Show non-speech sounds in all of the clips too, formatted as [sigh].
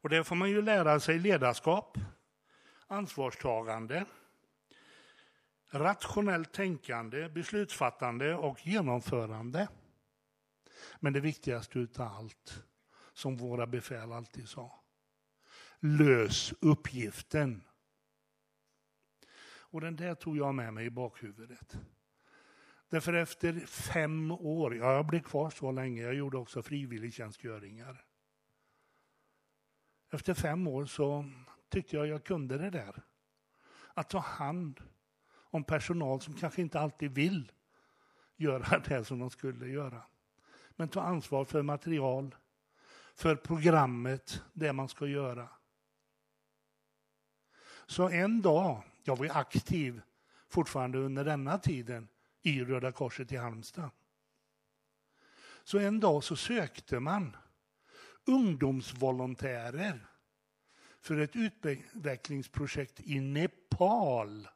Och där får man ju lära sig ledarskap, ansvarstagande, rationellt tänkande, beslutsfattande och genomförande. Men det viktigaste utav allt, som våra befäl alltid sa, lös uppgiften. Och den där tog jag med mig i bakhuvudet. Därför efter fem år, ja, jag blev kvar så länge, jag gjorde också frivilligtjänstgöringar. Efter fem år så tyckte jag jag kunde det där. Att ta hand om personal som kanske inte alltid vill göra det som de skulle göra. Men ta ansvar för material, för programmet, det man ska göra. Så en dag, jag var aktiv fortfarande under denna tiden i Röda Korset i Halmstad. Så en dag så sökte man ungdomsvolontärer för ett utvecklingsprojekt i Nepal.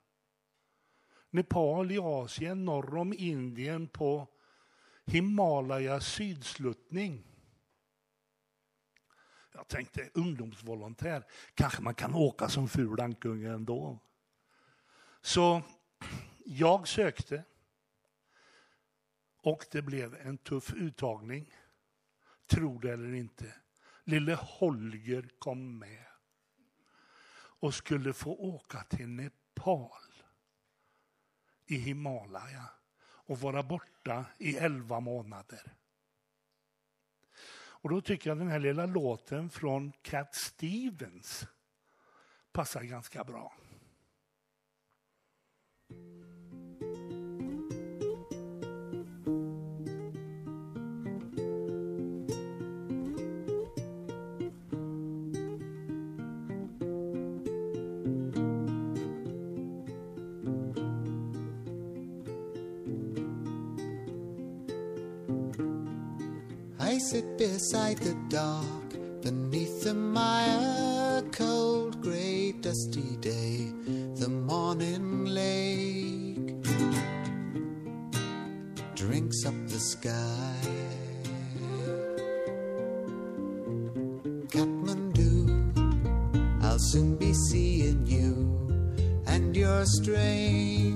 Nepal i Asien, norr om Indien på Himalayas sydsluttning. Jag tänkte ungdomsvolontär, kanske man kan åka som ful ankunge ändå. Så jag sökte och det blev en tuff uttagning. Tro det eller inte. Lille Holger kom med och skulle få åka till Nepal i Himalaya och vara borta i elva månader. Och då tycker jag den här lilla låten från Cat Stevens passar ganska bra. I sit beside the dark beneath the mire, cold, grey, dusty day, the morning lake drinks up the sky. Kathmandu, I'll soon be seeing you and your strange,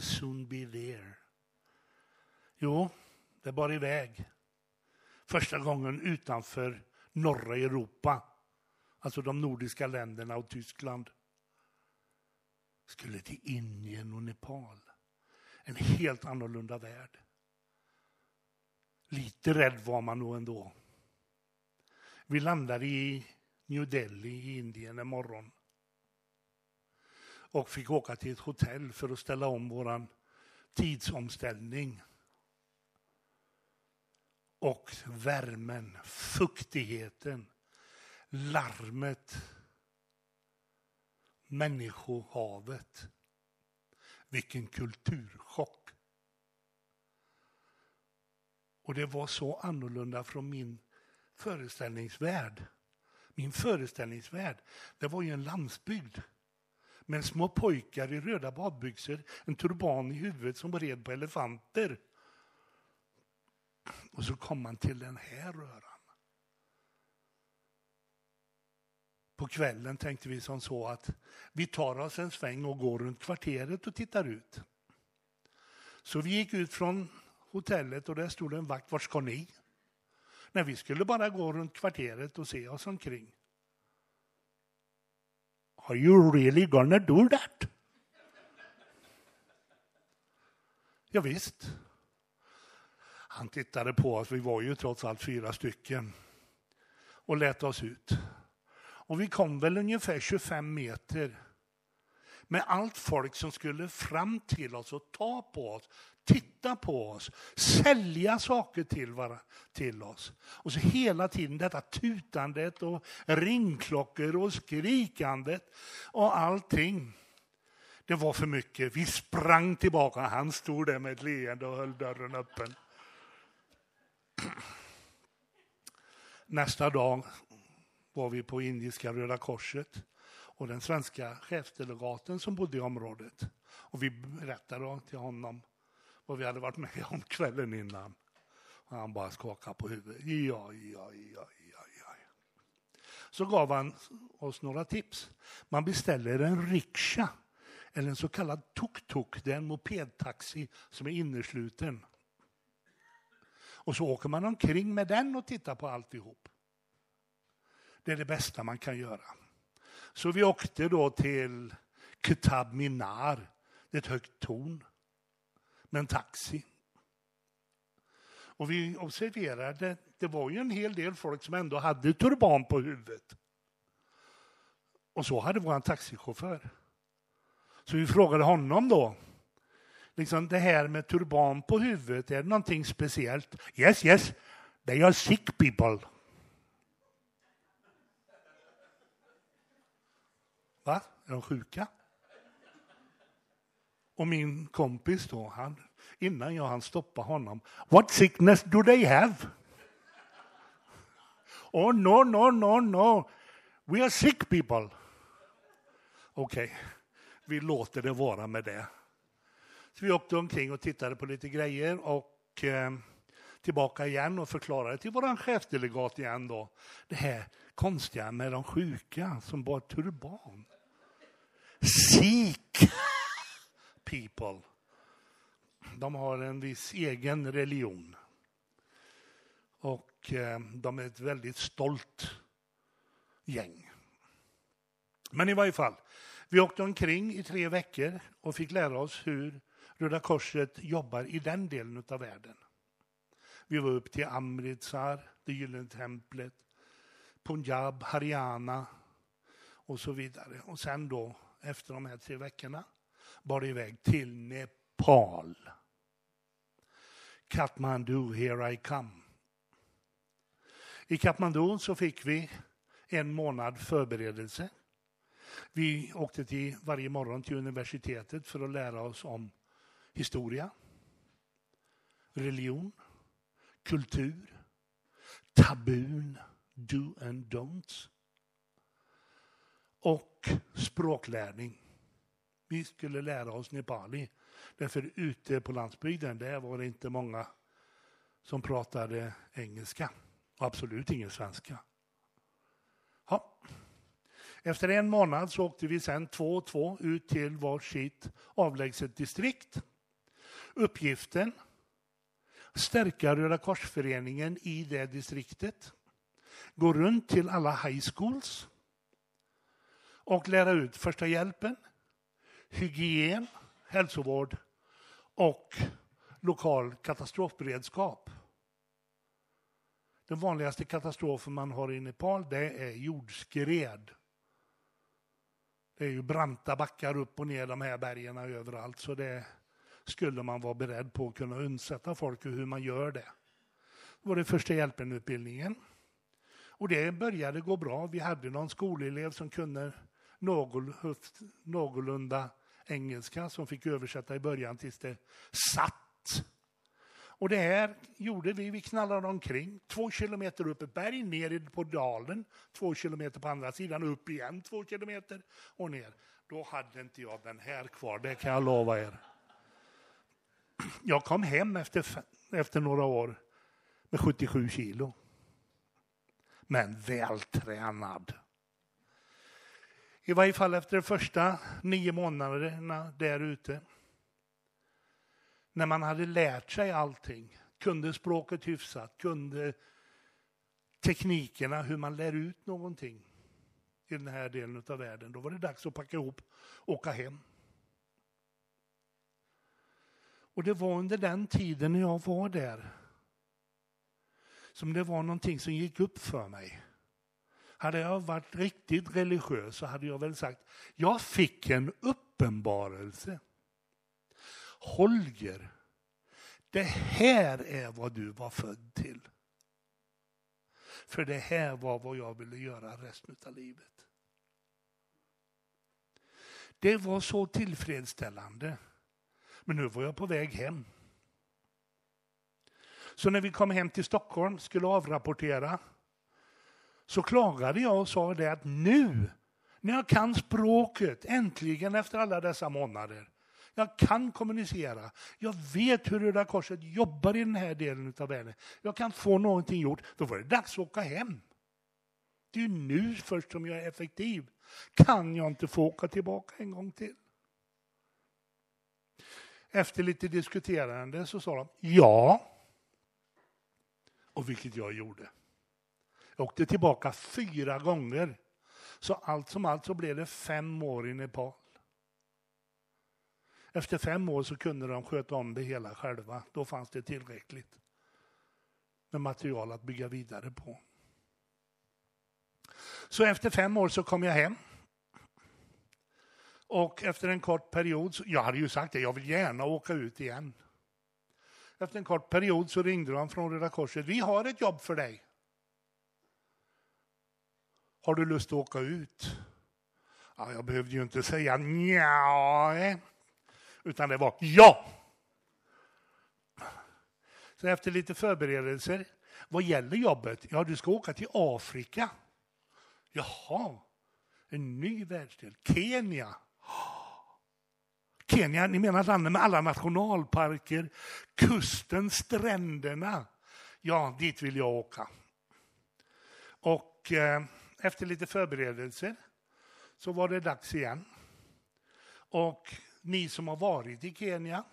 I'll soon be there. Jo, det bar iväg. Första gången utanför norra Europa, alltså de nordiska länderna och Tyskland. Skulle till Indien och Nepal. En helt annorlunda värld. Lite rädd var man nog ändå. Vi landade i New Delhi i Indien en morgon och fick åka till ett hotell för att ställa om våran tidsomställning. Och värmen, fuktigheten, larmet, människohavet. Vilken kulturchock. Och det var så annorlunda från min föreställningsvärld. Min föreställningsvärld, det var ju en landsbygd med små pojkar i röda badbyxor, en turban i huvudet som red på elefanter. Och så kom man till den här röran. På kvällen tänkte vi som så att vi tar oss en sväng och går runt kvarteret och tittar ut. Så vi gick ut från hotellet och där stod en vakt. Vart ska ni? Nej, vi skulle bara gå runt kvarteret och se oss omkring. Are you really gonna do that? Ja, visst. Han tittade på oss, vi var ju trots allt fyra stycken, och lät oss ut. Och vi kom väl ungefär 25 meter med allt folk som skulle fram till oss och ta på oss, titta på oss, sälja saker till, var- till oss. Och så hela tiden detta tutandet och ringklockor och skrikandet och allting. Det var för mycket. Vi sprang tillbaka. Han stod där med ett leende och höll dörren öppen. Nästa dag var vi på Indiska Röda Korset och den svenska chefsdelegaten som bodde i området. Och vi berättade då till honom vad vi hade varit med [laughs] om kvällen innan. Och han bara skakade på huvudet. Ja, ja, ja, ja, ja. Så gav han oss några tips. Man beställer en riksha, eller en så kallad tuk-tuk. Det är en mopedtaxi som är innesluten. Och så åker man omkring med den och tittar på alltihop. Det är det bästa man kan göra. Så vi åkte då till Ketab Minar, det är ett högt torn, med en taxi. Och vi observerade, det var ju en hel del folk som ändå hade turban på huvudet. Och så hade vår taxichaufför. Så vi frågade honom då, liksom det här med turban på huvudet, är det någonting speciellt? Yes, yes, they are sick people. Va? Är de sjuka? Och min kompis då, han, innan jag hann stoppa honom. What sickness do they have? Oh no, no, no, no. We are sick people. Okej, okay. vi låter det vara med det. Så vi åkte omkring och tittade på lite grejer och eh, tillbaka igen och förklarade till vår chefsdelegat igen då det här konstiga med de sjuka som bar turban. Sik! People. De har en viss egen religion. Och eh, de är ett väldigt stolt gäng. Men i varje fall, vi åkte omkring i tre veckor och fick lära oss hur Röda Korset jobbar i den delen av världen. Vi var upp till Amritsar, det gyllene templet, Punjab, Haryana och så vidare. Och sen då, efter de här tre veckorna, bar det iväg till Nepal. Kathmandu, here I come. I Kathmandu så fick vi en månad förberedelse. Vi åkte till varje morgon till universitetet för att lära oss om historia, religion, kultur, tabun, do and don'ts och språklärning. Vi skulle lära oss nepali. Därför ute på landsbygden, där var det inte många som pratade engelska. Och absolut ingen svenska. Ja. Efter en månad så åkte vi sen två och två ut till varsitt avlägset distrikt. Uppgiften stärka Röda korsföreningen i det distriktet. Gå runt till alla high schools och lära ut första hjälpen, hygien, hälsovård och lokal katastrofberedskap. Den vanligaste katastrofen man har i Nepal det är jordskred. Det är ju branta backar upp och ner de här bergen överallt så det skulle man vara beredd på att kunna undsätta folk och hur man gör det. Det var det första hjälpen-utbildningen. Och det började gå bra. Vi hade någon skolelev som kunde någorlunda engelska som fick översätta i början tills det satt. Och det här gjorde vi. Vi knallade omkring två kilometer upp ett berg, ner på dalen, två kilometer på andra sidan, upp igen två kilometer och ner. Då hade inte jag den här kvar, det kan jag lova er. Jag kom hem efter, efter några år med 77 kilo. Men vältränad. I varje fall efter de första nio månaderna där ute. När man hade lärt sig allting, kunde språket hyfsat, kunde teknikerna hur man lär ut någonting i den här delen av världen. Då var det dags att packa ihop och åka hem. Och det var under den tiden när jag var där som det var någonting som gick upp för mig. Hade jag varit riktigt religiös så hade jag väl sagt, jag fick en uppenbarelse. Holger, det här är vad du var född till. För det här var vad jag ville göra resten av livet. Det var så tillfredsställande. Men nu var jag på väg hem. Så när vi kom hem till Stockholm, skulle avrapportera, så klagade jag och sa det att nu, när jag kan språket, äntligen efter alla dessa månader, jag kan kommunicera, jag vet hur Röda Korset jobbar i den här delen av världen, jag kan få någonting gjort, då var det dags att åka hem. Det är nu först som jag är effektiv. Kan jag inte få åka tillbaka en gång till? Efter lite diskuterande så sa de ja. Och vilket jag gjorde. Jag åkte tillbaka fyra gånger. Så allt som allt så blev det fem år i Nepal. Efter fem år så kunde de sköta om det hela själva. Då fanns det tillräckligt med material att bygga vidare på. Så efter fem år så kom jag hem. Och efter en kort period, jag hade ju sagt det, jag vill gärna åka ut igen. Efter en kort period så ringde de från Röda Korset, vi har ett jobb för dig. Har du lust att åka ut? Ja, jag behövde ju inte säga nja, eh. utan det var ja. Så efter lite förberedelser, vad gäller jobbet? Ja, du ska åka till Afrika. Jaha, en ny världsdel. Kenya. Kenya, ni menar landet med alla nationalparker, kusten, stränderna. Ja, dit vill jag åka. Och eh, efter lite förberedelser så var det dags igen. Och ni som har varit i Kenya,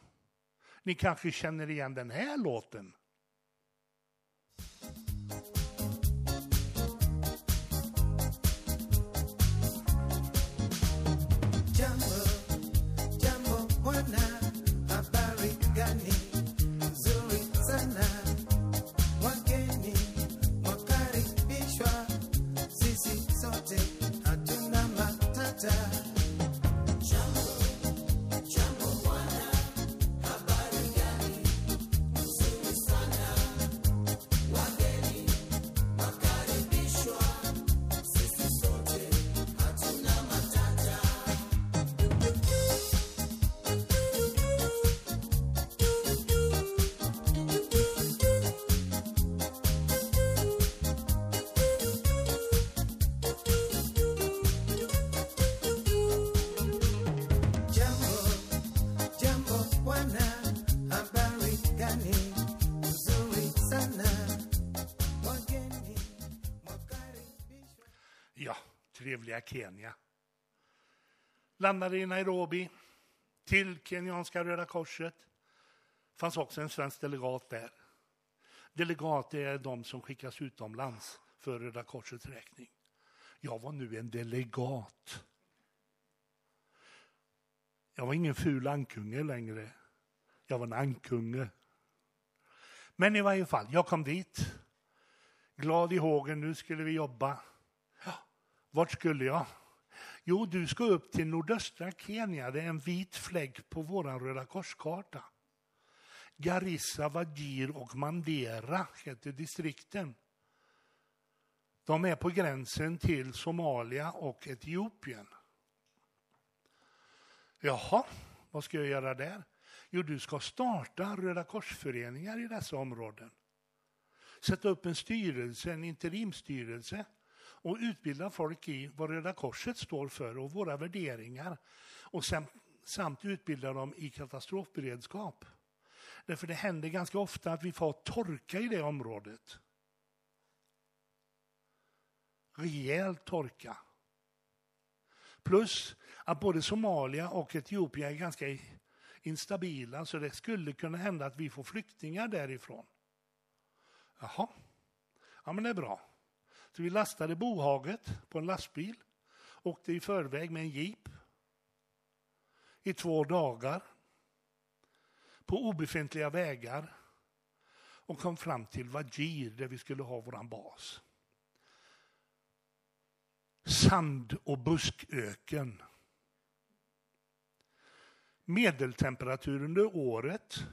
ni kanske känner igen den här låten. Kenya. Landade i Nairobi, till kenyanska Röda Korset. Fanns också en svensk delegat där. Delegat är de som skickas utomlands för Röda Korsets räkning. Jag var nu en delegat. Jag var ingen ful ankunge längre. Jag var en ankunge. Men i varje fall, jag kom dit. Glad i hågen, nu skulle vi jobba. Vart skulle jag? Jo, du ska upp till nordöstra Kenya. Det är en vit fläck på vår Röda korskarta. Garissa, Wajir och Mandera heter distrikten. De är på gränsen till Somalia och Etiopien. Jaha, vad ska jag göra där? Jo, du ska starta Röda korsföreningar i dessa områden. Sätta upp en styrelse, en interimstyrelse och utbilda folk i vad Röda Korset står för och våra värderingar. Och samt, samt utbilda dem i katastrofberedskap. Därför det händer ganska ofta att vi får torka i det området. Rejäl torka. Plus att både Somalia och Etiopien är ganska instabila så det skulle kunna hända att vi får flyktingar därifrån. Jaha, ja men det är bra. Så vi lastade bohaget på en lastbil, åkte i förväg med en jeep i två dagar på obefintliga vägar och kom fram till Wajir där vi skulle ha vår bas. Sand och busköken. Medeltemperatur under året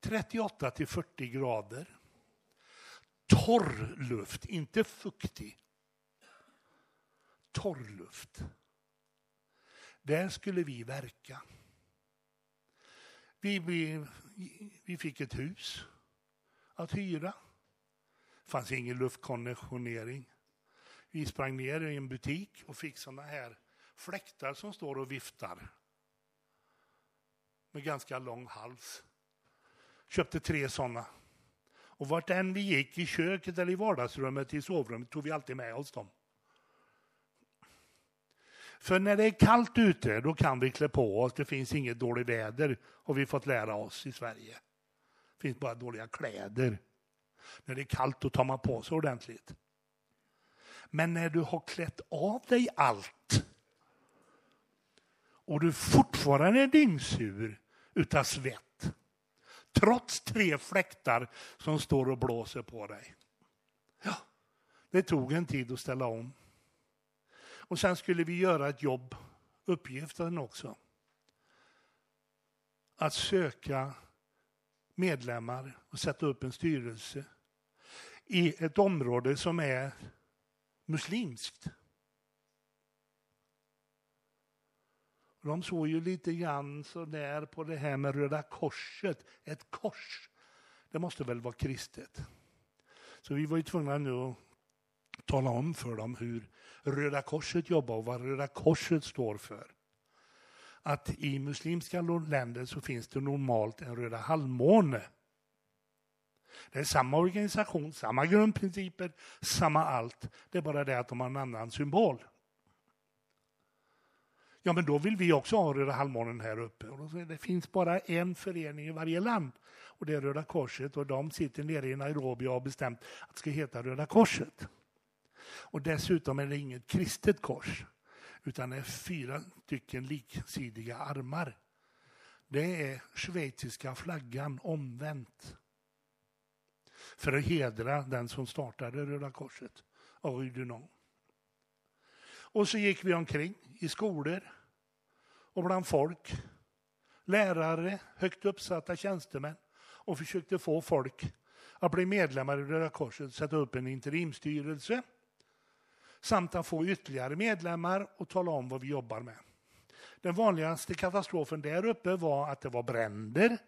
38 till 40 grader. Torr luft, inte fuktig. Torr luft. Där skulle vi verka. Vi, vi, vi fick ett hus att hyra. Det fanns ingen luftkonditionering. Vi sprang ner i en butik och fick såna här fläktar som står och viftar. Med ganska lång hals. Köpte tre sådana. Och vart än vi gick, i köket eller i vardagsrummet, i sovrummet, tog vi alltid med oss dem. För när det är kallt ute, då kan vi klä på oss. Det finns inget dåligt väder, har vi fått lära oss i Sverige. Det finns bara dåliga kläder. När det är kallt, då tar man på sig ordentligt. Men när du har klätt av dig allt och du fortfarande är dyngsur utav svett, trots tre fläktar som står och blåser på dig. Ja, det tog en tid att ställa om. Och sen skulle vi göra ett jobb, uppgiften också. Att söka medlemmar och sätta upp en styrelse i ett område som är muslimskt. De såg ju lite grann så där på det här med Röda Korset. Ett kors, det måste väl vara kristet. Så vi var ju tvungna nu att tala om för dem hur Röda Korset jobbar och vad Röda Korset står för. Att i muslimska länder så finns det normalt en Röda halvmåne. Det är samma organisation, samma grundprinciper, samma allt. Det är bara det att de har en annan symbol. Ja, men då vill vi också ha Röda halvmånen här uppe. Och då det finns bara en förening i varje land. Och det är Röda Korset och de sitter nere i Nairobi och har bestämt att det ska heta Röda Korset. Och dessutom är det inget kristet kors, utan det är fyra stycken liksidiga armar. Det är schweiziska flaggan omvänt. För att hedra den som startade Röda Korset, Henri Dunant. Och så gick vi omkring i skolor och bland folk, lärare, högt uppsatta tjänstemän och försökte få folk att bli medlemmar i Röda Korset, sätta upp en interimstyrelse samt att få ytterligare medlemmar och tala om vad vi jobbar med. Den vanligaste katastrofen där uppe var att det var bränder.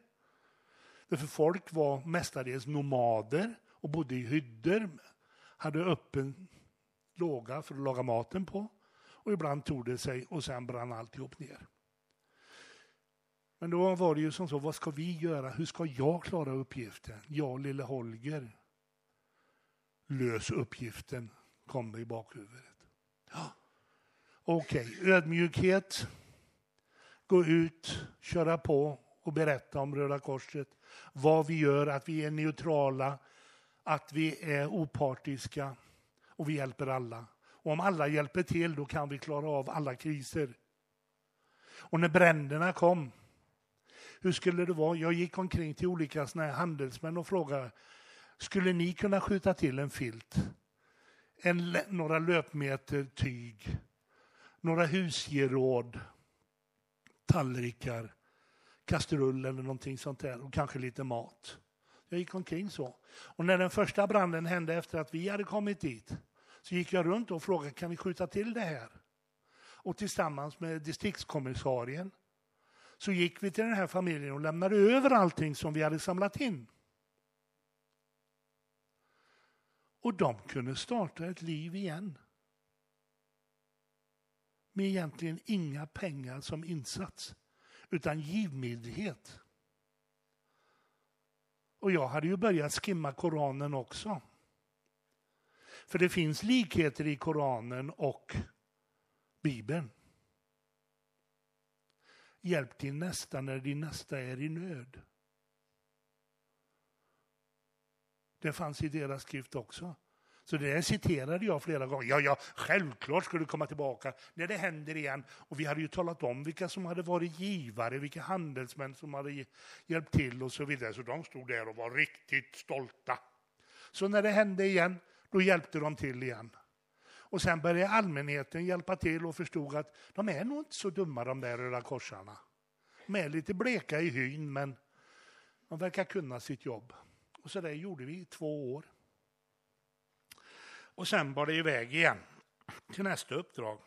Därför folk var mestadels nomader och bodde i hyddor, hade öppen låga för att laga maten på och ibland tog det sig och sen brann alltihop ner. Men då var det ju som så, vad ska vi göra? Hur ska jag klara uppgiften? Jag, lille Holger. Lös uppgiften, kom det i bakhuvudet. Ja. Okej, okay. ödmjukhet. Gå ut, köra på och berätta om Röda Korset. Vad vi gör, att vi är neutrala, att vi är opartiska och vi hjälper alla. Och om alla hjälper till, då kan vi klara av alla kriser. Och när bränderna kom, hur skulle det vara? Jag gick omkring till olika såna här handelsmän och frågade, skulle ni kunna skjuta till en filt? En, några löpmeter tyg, några husgeråd, tallrikar, kastrull eller någonting sånt där och kanske lite mat. Jag gick omkring så. Och när den första branden hände efter att vi hade kommit dit så gick jag runt och frågade kan vi skjuta till det här? Och tillsammans med distriktskommissarien så gick vi till den här familjen och lämnade över allting som vi hade samlat in. Och de kunde starta ett liv igen. Med egentligen inga pengar som insats, utan givmildhet. Och jag hade ju börjat skimma Koranen också. För det finns likheter i Koranen och Bibeln. Hjälp din nästa när din nästa är i nöd. Det fanns i deras skrift också. Så det där citerade jag flera gånger. Ja, ja, självklart skulle det komma tillbaka när det händer igen. Och vi hade ju talat om vilka som hade varit givare, vilka handelsmän som hade hjälpt till och så vidare. Så de stod där och var riktigt stolta. Så när det hände igen, då hjälpte de till igen. Och sen började allmänheten hjälpa till och förstod att de är nog inte så dumma de där Röda Korsarna. De är lite bleka i hyn men de verkar kunna sitt jobb. Och så där gjorde vi i två år. Och sen bar det iväg igen till nästa uppdrag.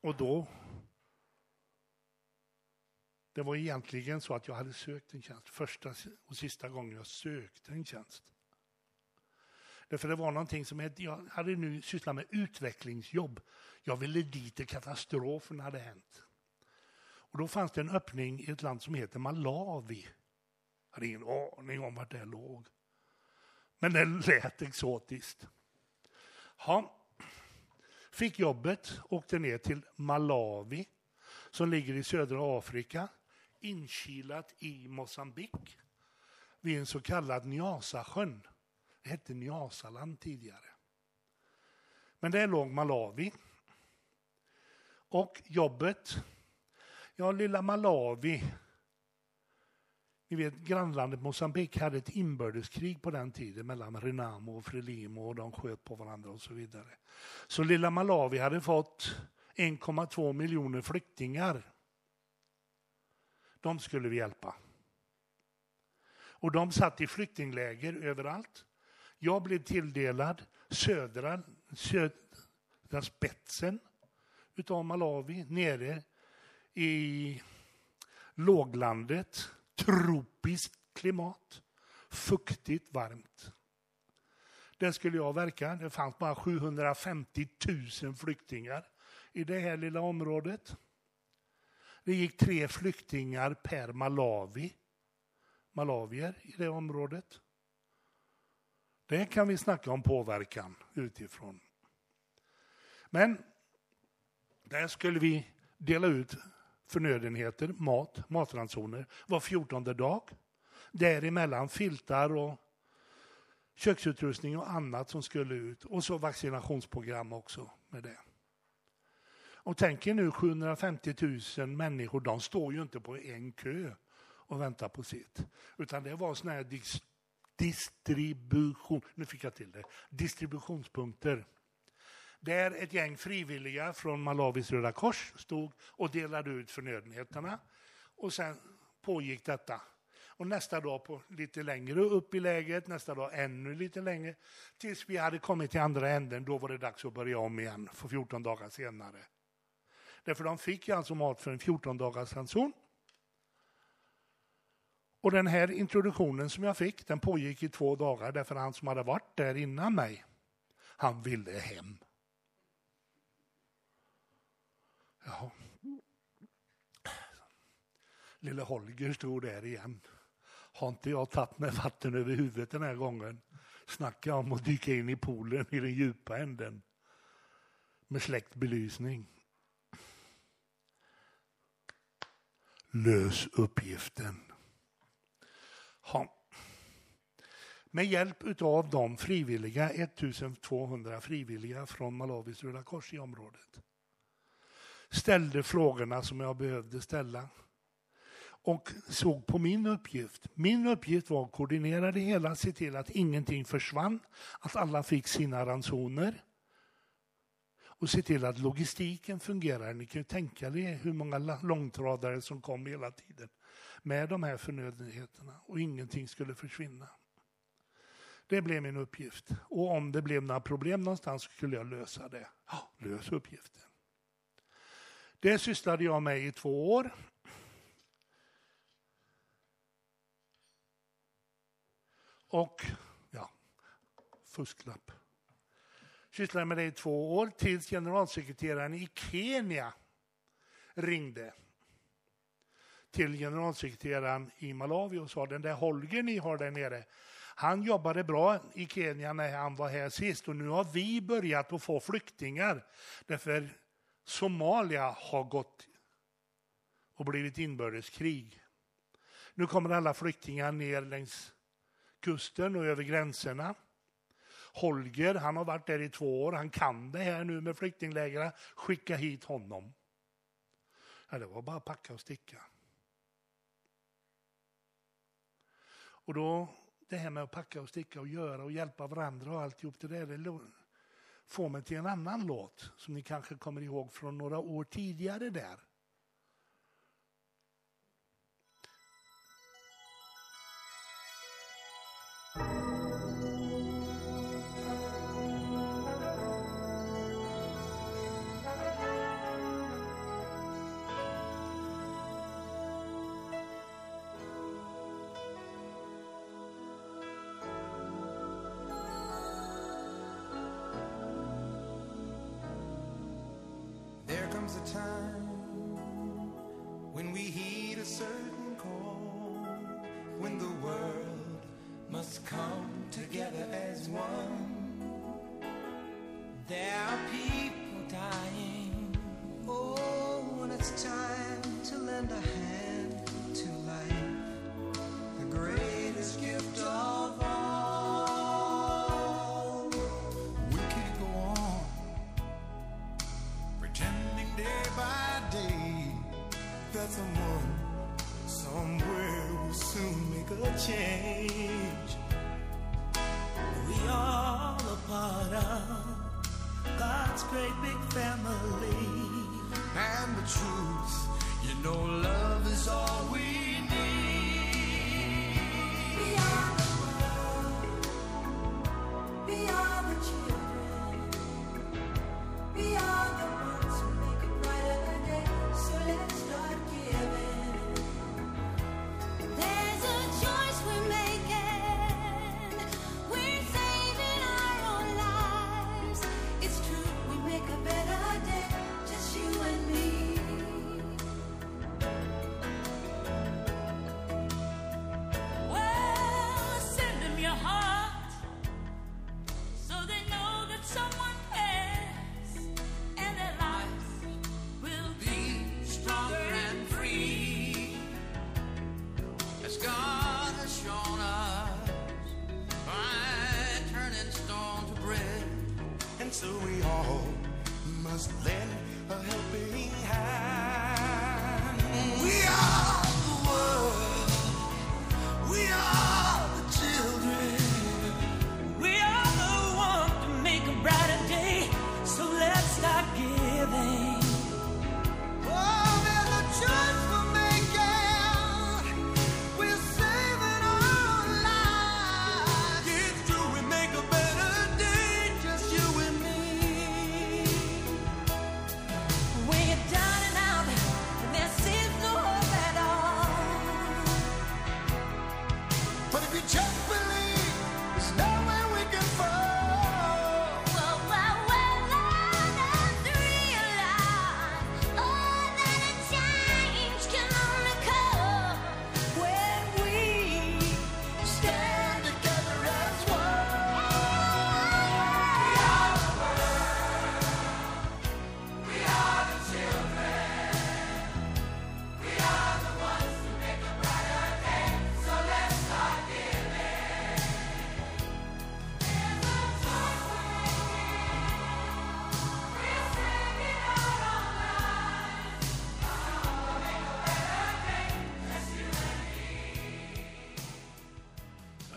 Och då, det var egentligen så att jag hade sökt en tjänst, första och sista gången jag sökte en tjänst. Därför det var någonting som jag, jag hade nu sysslat med utvecklingsjobb. Jag ville dit där katastrofen hade hänt. Och då fanns det en öppning i ett land som heter Malawi. Jag hade ingen aning om vart det låg. Men det lät exotiskt. Ja. Fick jobbet, åkte ner till Malawi som ligger i södra Afrika, inkilat i Mosambik vid en så kallad Nyasasjön. Det hette Nyasaland tidigare. Men där låg Malawi. Och jobbet, ja lilla Malawi ni vet, grannlandet Mosambik hade ett inbördeskrig på den tiden mellan Renamo och Frelimo och de sköt på varandra och så vidare. Så lilla Malawi hade fått 1,2 miljoner flyktingar. De skulle vi hjälpa. Och de satt i flyktingläger överallt. Jag blev tilldelad södra, södra spetsen utav Malawi nere i låglandet tropiskt klimat, fuktigt, varmt. Där skulle jag verka. Det fanns bara 750 000 flyktingar i det här lilla området. Det gick tre flyktingar per Malawi, malawier i det området. Det kan vi snacka om påverkan utifrån. Men där skulle vi dela ut förnödenheter, mat, matransoner var fjortonde dag. Däremellan filtar och köksutrustning och annat som skulle ut. Och så vaccinationsprogram också med det. Och tänk er nu 750 000 människor, de står ju inte på en kö och väntar på sitt. Utan det var sådana här distribution, nu fick jag till det, distributionspunkter där ett gäng frivilliga från Malawis Röda Kors stod och delade ut förnödenheterna. Och sen pågick detta. Och nästa dag på lite längre upp i läget, nästa dag ännu lite längre. Tills vi hade kommit till andra änden, då var det dags att börja om igen för 14 dagar senare. Därför de fick ju alltså mat för en 14 dagars ranson. Och den här introduktionen som jag fick, den pågick i två dagar därför han som hade varit där innan mig, han ville hem. Jaha. Lille Holger stod där igen. Har inte jag tagit mig vatten över huvudet den här gången? Snacka om att dyka in i poolen i den djupa änden med släckt belysning. Lös uppgiften. Ha. Med hjälp av de frivilliga, 1200 frivilliga från Malawis Röda Kors i området ställde frågorna som jag behövde ställa och såg på min uppgift. Min uppgift var att koordinera det hela, se till att ingenting försvann, att alla fick sina ransoner och se till att logistiken fungerar. Ni kan ju tänka er hur många långtradare som kom hela tiden med de här förnödenheterna och ingenting skulle försvinna. Det blev min uppgift. Och om det blev några problem någonstans skulle jag lösa det. Ja, lös uppgiften. Det sysslade jag med i två år. Och, ja, fusklapp. Sysslade med det i två år tills generalsekreteraren i Kenya ringde till generalsekreteraren i Malawi och sa den där Holger ni har där nere, han jobbade bra i Kenya när han var här sist och nu har vi börjat att få flyktingar. Därför Somalia har gått och blivit inbördeskrig. Nu kommer alla flyktingar ner längs kusten och över gränserna. Holger, han har varit där i två år, han kan det här nu med flyktinglägren. Skicka hit honom. Ja, det var bara att packa och sticka. Och då, det här med att packa och sticka och göra och hjälpa varandra och alltihop det där, det får mig till en annan låt som ni kanske kommer ihåg från några år tidigare där. A time when we heed a certain call, when the world must come together as one. There are people dying. Oh, when it's time to lend a hand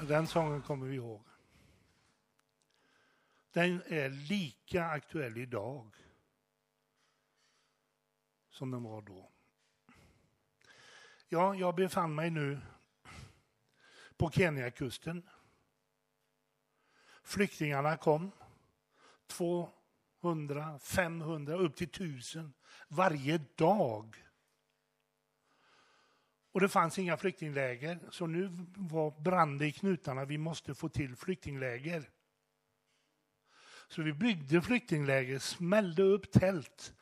Den sången kommer vi ihåg. Den är lika aktuell idag som den var då. Ja, jag befann mig nu på Keniakusten. Flyktingarna kom. 200, 500, upp till 1000 varje dag. Och det fanns inga flyktingläger, så nu var brand i knutarna. Vi måste få till flyktingläger. Så vi byggde flyktingläger, smällde upp tält.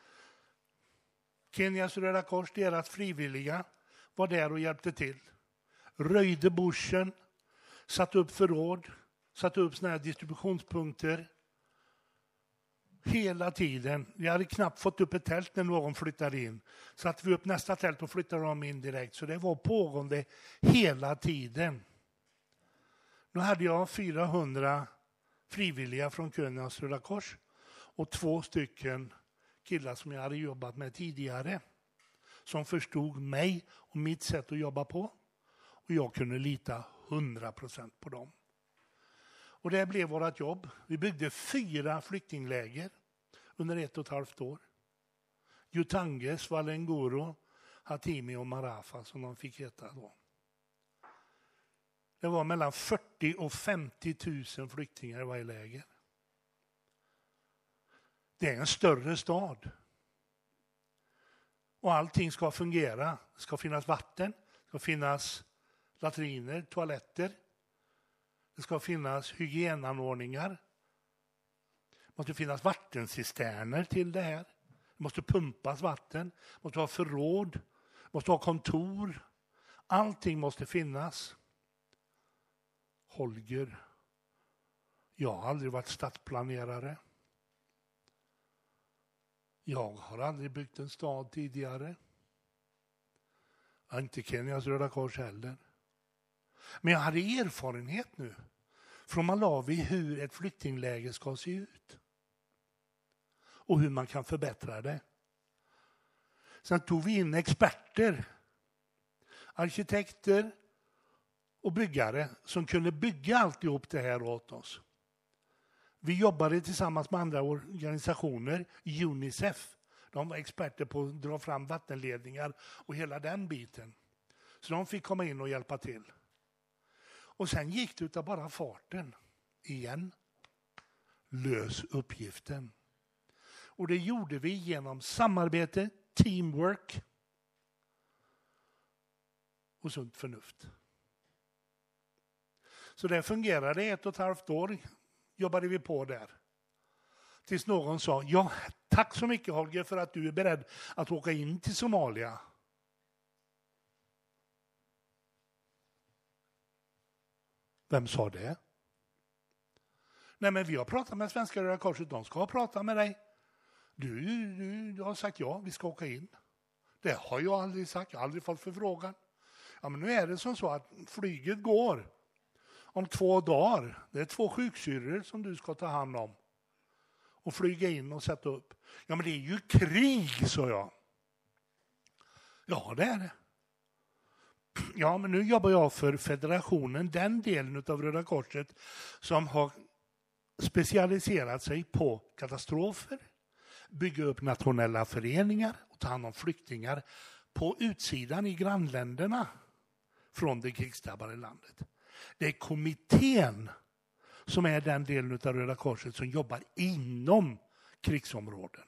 Kenyas Röda Kors, deras frivilliga, var där och hjälpte till. Röjde bushen, satte upp förråd, satte upp såna här distributionspunkter. Hela tiden. Vi hade knappt fått upp ett tält när någon flyttade in. Satte vi upp nästa tält och flyttade dem in direkt. Så det var pågående hela tiden. Nu hade jag 400 frivilliga från Königans Röda Kors och två stycken killar som jag hade jobbat med tidigare som förstod mig och mitt sätt att jobba på. Och jag kunde lita 100 procent på dem. Och det blev vårt jobb. Vi byggde fyra flyktingläger under ett och ett halvt år. Jutanges, Svalengoro, Hatimi och Marafa som de fick heta då. Det var mellan 40 och 50 000 flyktingar i varje läger. Det är en större stad. Och allting ska fungera. Det ska finnas vatten, det ska finnas latriner, toaletter. Det ska finnas hygienanordningar. Det måste finnas vattencisterner till det här. Det måste pumpas vatten, det måste ha förråd, det måste ha kontor. Allting måste finnas. Holger, jag har aldrig varit stadsplanerare. Jag har aldrig byggt en stad tidigare. Inte Kenyas Röda Kors heller. Men jag hade erfarenhet nu från Malawi hur ett flyktingläger ska se ut. Och hur man kan förbättra det. Sen tog vi in experter, arkitekter och byggare som kunde bygga alltihop det här åt oss. Vi jobbade tillsammans med andra organisationer, Unicef. De var experter på att dra fram vattenledningar och hela den biten. Så de fick komma in och hjälpa till. Och sen gick det utav bara farten. Igen. Lös uppgiften. Och det gjorde vi genom samarbete, teamwork och sunt förnuft. Så det fungerade ett och ett halvt år jobbade vi på där. Tills någon sa, ja tack så mycket Holger för att du är beredd att åka in till Somalia. Vem sa det? Nej men vi har pratat med Svenska Röda Korset, de ska prata med dig. Du, du, du har sagt ja, vi ska åka in. Det har jag aldrig sagt, jag har aldrig fått förfrågan. Ja men nu är det som så att flyget går om två dagar. Det är två sjuksyrror som du ska ta hand om. Och flyga in och sätta upp. Ja men det är ju krig, sa jag. Ja det är det. Ja men nu jobbar jag för federationen, den delen av Röda Korset som har specialiserat sig på katastrofer, bygga upp nationella föreningar och ta hand om flyktingar på utsidan i grannländerna från det krigsdrabbade landet. Det är kommittén som är den delen av Röda Korset som jobbar inom krigsområden.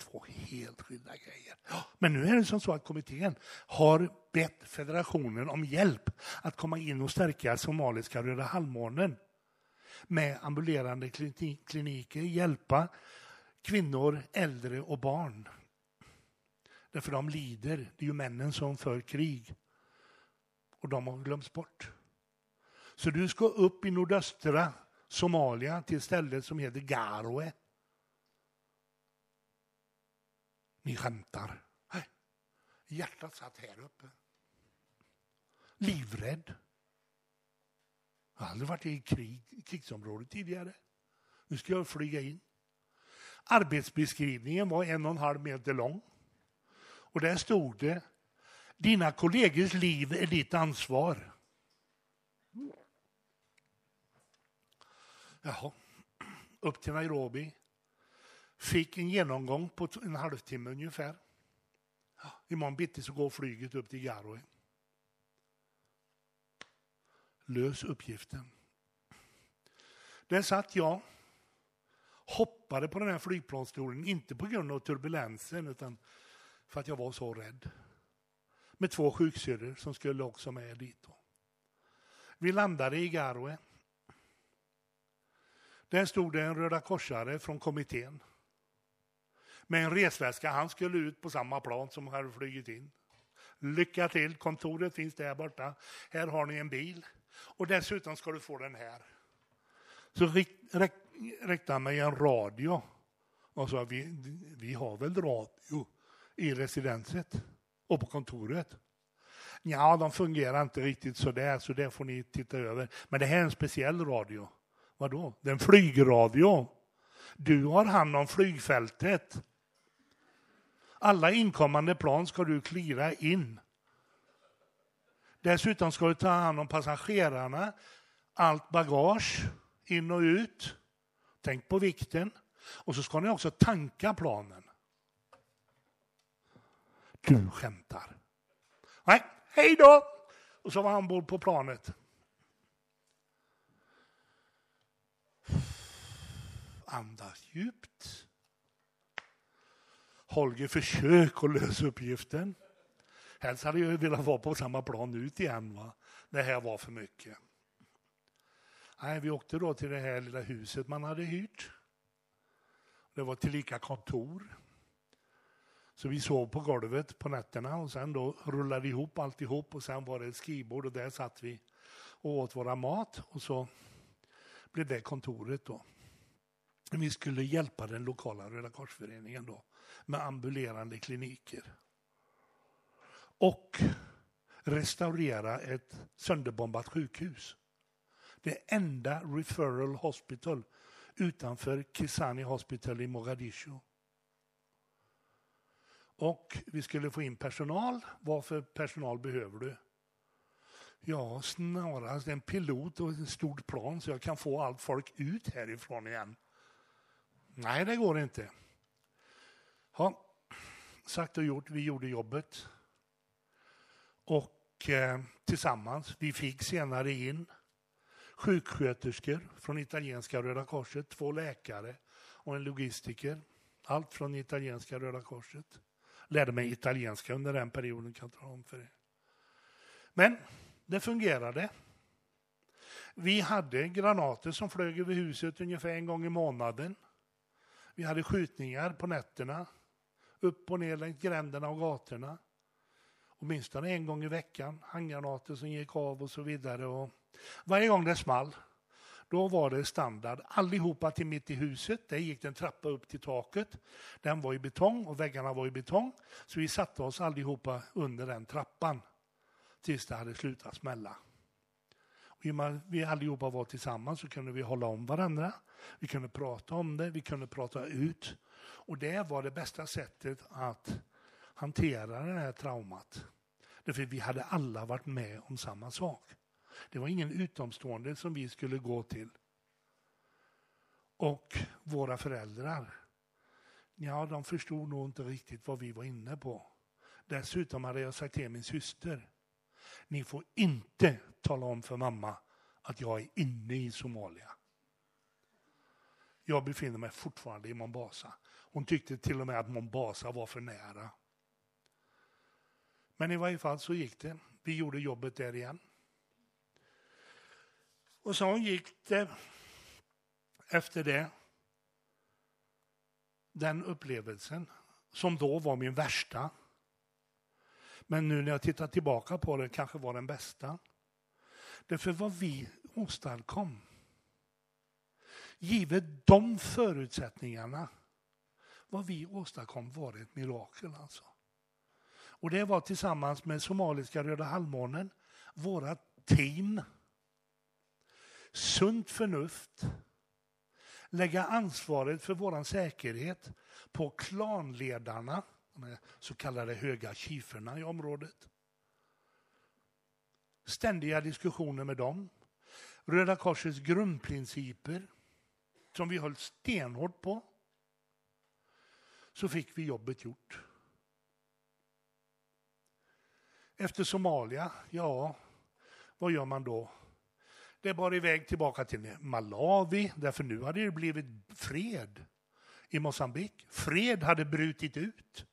Två helt skilda grejer. Men nu är det som så att kommittén har bett federationen om hjälp att komma in och stärka somaliska Röda halvmånen med ambulerande kliniker, hjälpa kvinnor, äldre och barn. Därför de lider. Det är ju männen som för krig. Och de har glömts bort. Så du ska upp i nordöstra Somalia till stället som heter Garoe. Ni skämtar. Nej. Hjärtat satt här uppe. Livrädd. Jag har aldrig varit i krig, krigsområde tidigare. Nu ska jag flyga in. Arbetsbeskrivningen var en och en halv meter lång. Och där stod det, dina kollegors liv är ditt ansvar. Jaha. Upp till Nairobi. Fick en genomgång på en halvtimme ungefär. Imorgon bitti så går flyget upp till Garoe. Lös uppgiften. Där satt jag, hoppade på den här flygplansstolen, inte på grund av turbulensen utan för att jag var så rädd. Med två sjuksyrror som skulle också med dit. Vi landade i Garoe. Där stod det en Röda Korsare från kommittén. Med en resväska. Han skulle ut på samma plan som hade flugit in. Lycka till, kontoret finns där borta. Här har ni en bil. Och dessutom ska du få den här. Så räckte han mig en radio och sa vi, vi har väl radio i residenset och på kontoret. Ja, de fungerar inte riktigt så där, så det får ni titta över. Men det här är en speciell radio. Vadå? Det är en flygradio. Du har hand om flygfältet. Alla inkommande plan ska du klira in. Dessutom ska du ta hand om passagerarna, allt bagage, in och ut. Tänk på vikten. Och så ska ni också tanka planen. Du skämtar. Nej, hej då! Och så var han ombord på planet. Andas djupt. Holger, försök att lösa uppgiften. Helst hade jag velat vara på samma plan ut igen. Va? Det här var för mycket. Nej, vi åkte då till det här lilla huset man hade hyrt. Det var tillika kontor. Så vi sov på golvet på nätterna och sen då rullade ihop alltihop och sen var det ett skrivbord och där satt vi och åt våra mat och så blev det kontoret då. Vi skulle hjälpa den lokala Röda korsföreningen då med ambulerande kliniker. Och restaurera ett sönderbombat sjukhus. Det enda referral hospital utanför Kisani Hospital i Mogadishu. Och vi skulle få in personal. Vad för personal behöver du? Ja, snarast en pilot och ett stort plan så jag kan få allt folk ut härifrån igen. Nej, det går inte. Ja, sagt och gjort, vi gjorde jobbet. Och eh, tillsammans, vi fick senare in sjuksköterskor från italienska Röda Korset, två läkare och en logistiker. Allt från italienska Röda Korset. Lärde mig italienska under den perioden, kan jag tala om för er. Men det fungerade. Vi hade granater som flög över huset ungefär en gång i månaden. Vi hade skjutningar på nätterna, upp och ner längs gränderna och gatorna. Åtminstone en gång i veckan, handgranater som gick av och så vidare. Och varje gång det small, då var det standard. Allihopa till mitt i huset, där gick det en trappa upp till taket. Den var i betong och väggarna var i betong. Så vi satte oss allihopa under den trappan tills det hade slutat smälla. Och i och med att vi allihopa var tillsammans så kunde vi hålla om varandra. Vi kunde prata om det, vi kunde prata ut. Och det var det bästa sättet att hantera det här traumat. Därför vi hade alla varit med om samma sak. Det var ingen utomstående som vi skulle gå till. Och våra föräldrar, ja, de förstod nog inte riktigt vad vi var inne på. Dessutom hade jag sagt till min syster, ni får inte tala om för mamma att jag är inne i Somalia. Jag befinner mig fortfarande i Mombasa. Hon tyckte till och med att Mombasa var för nära. Men i varje fall så gick det. Vi gjorde jobbet där igen. Och så gick det efter det. Den upplevelsen som då var min värsta. Men nu när jag tittar tillbaka på det kanske var den bästa. Därför vad vi åstadkom. Givet de förutsättningarna. Vad vi åstadkom var ett mirakel alltså. Och det var tillsammans med somaliska Röda halvmånen, våra team, sunt förnuft, lägga ansvaret för vår säkerhet på klanledarna, de så kallade höga chiferna i området. Ständiga diskussioner med dem. Röda Korsets grundprinciper, som vi höll stenhårt på. Så fick vi jobbet gjort. Efter Somalia, ja, vad gör man då? Det är bara iväg tillbaka till Malawi, därför nu hade det blivit fred i Mosambik. Fred hade brutit ut.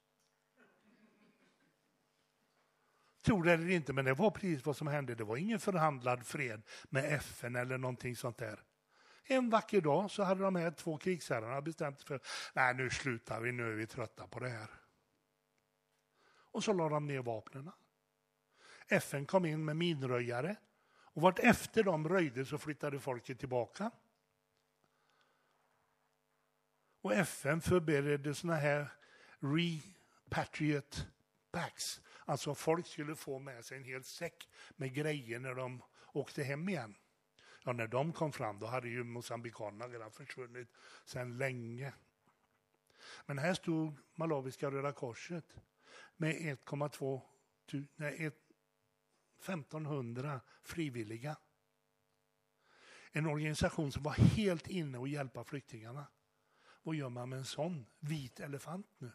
Tror det eller inte, men det var precis vad som hände. Det var ingen förhandlad fred med FN eller någonting sånt där. En vacker dag så hade de här två krigsherrarna bestämt sig för nej nu slutar vi, nu är vi trötta på det här. Och så la de ner vapnen. FN kom in med minröjare. Och vart efter de röjde så flyttade folket tillbaka. Och FN förberedde såna här repatriate packs. Alltså folk skulle få med sig en hel säck med grejer när de åkte hem igen. Ja, när de kom fram då hade ju mosambikanerna redan försvunnit sedan länge. Men här stod Malawiska Röda Korset med 1,2 nej, 1500 frivilliga. En organisation som var helt inne och hjälpa flyktingarna. Vad gör man med en sån vit elefant nu?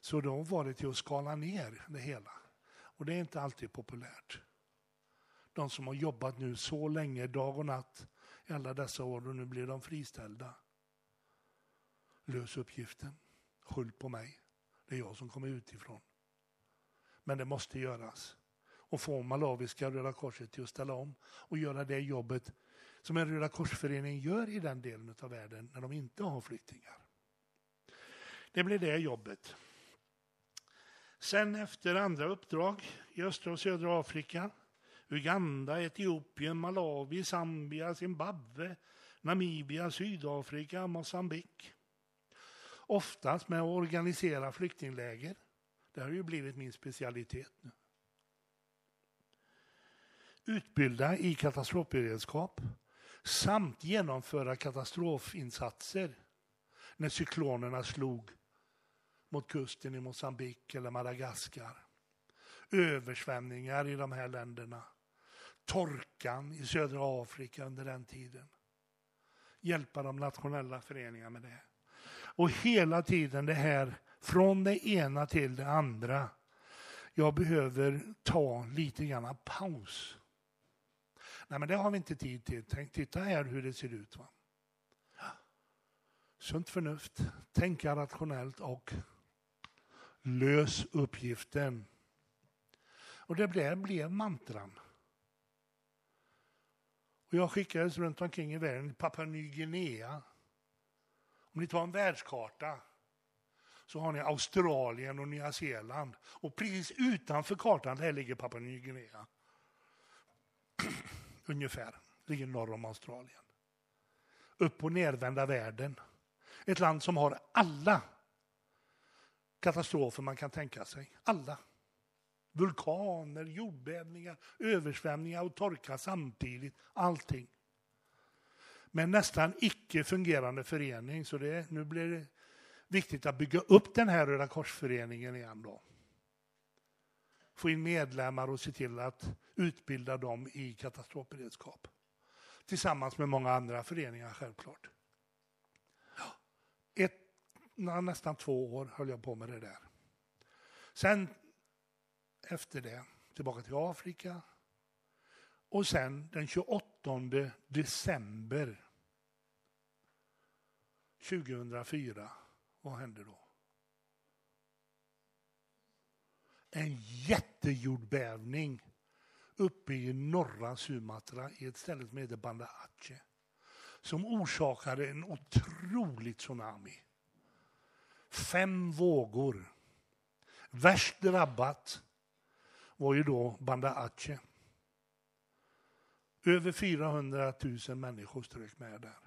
Så då var det till att skala ner det hela. Och det är inte alltid populärt. De som har jobbat nu så länge, dag och natt, i alla dessa år och nu blir de friställda. Lös uppgiften. Skyll på mig. Det är jag som kommer utifrån. Men det måste göras. Och få Malawiska Röda Korset till att ställa om och göra det jobbet som en Röda korsförening gör i den delen av världen när de inte har flyktingar. Det blir det jobbet. Sen efter andra uppdrag i östra och södra Afrika, Uganda, Etiopien, Malawi, Zambia, Zimbabwe, Namibia, Sydafrika, Mosambik. Oftast med att organisera flyktingläger. Det har ju blivit min specialitet nu. Utbilda i katastrofberedskap samt genomföra katastrofinsatser när cyklonerna slog mot kusten i Mosambik eller Madagaskar. Översvämningar i de här länderna. Torkan i södra Afrika under den tiden. Hjälpa de nationella föreningarna med det. Och hela tiden det här, från det ena till det andra. Jag behöver ta lite grann paus. Nej, men det har vi inte tid till. Tänk, titta här hur det ser ut. Va? Sunt förnuft, tänka rationellt och lös uppgiften. Och det blev, blev mantran. Och jag skickades runt omkring i världen, Papua Ny Guinea. Om ni tar en världskarta så har ni Australien och Nya Zeeland. Och precis utanför kartan, där ligger Papua Ny Guinea. [clears throat] Ungefär, ligger norr om Australien. Upp och nervända världen. Ett land som har alla katastrofer man kan tänka sig. Alla. Vulkaner, jordbävningar, översvämningar och torka samtidigt. Allting. Men nästan icke fungerande förening. Så det, nu blir det viktigt att bygga upp den här Röda korsföreningen igen. Då. Få in medlemmar och se till att utbilda dem i katastrofberedskap. Tillsammans med många andra föreningar självklart. Ett, nästan två år höll jag på med det där. Sen efter det tillbaka till Afrika. Och sen den 28 december 2004, vad hände då? En jättejordbävning uppe i norra Sumatra i ett ställe som heter Banda Aceh. Som orsakade en otrolig tsunami. Fem vågor. Värst drabbat var ju då Banda Aceh. Över 400 000 människor strök med där.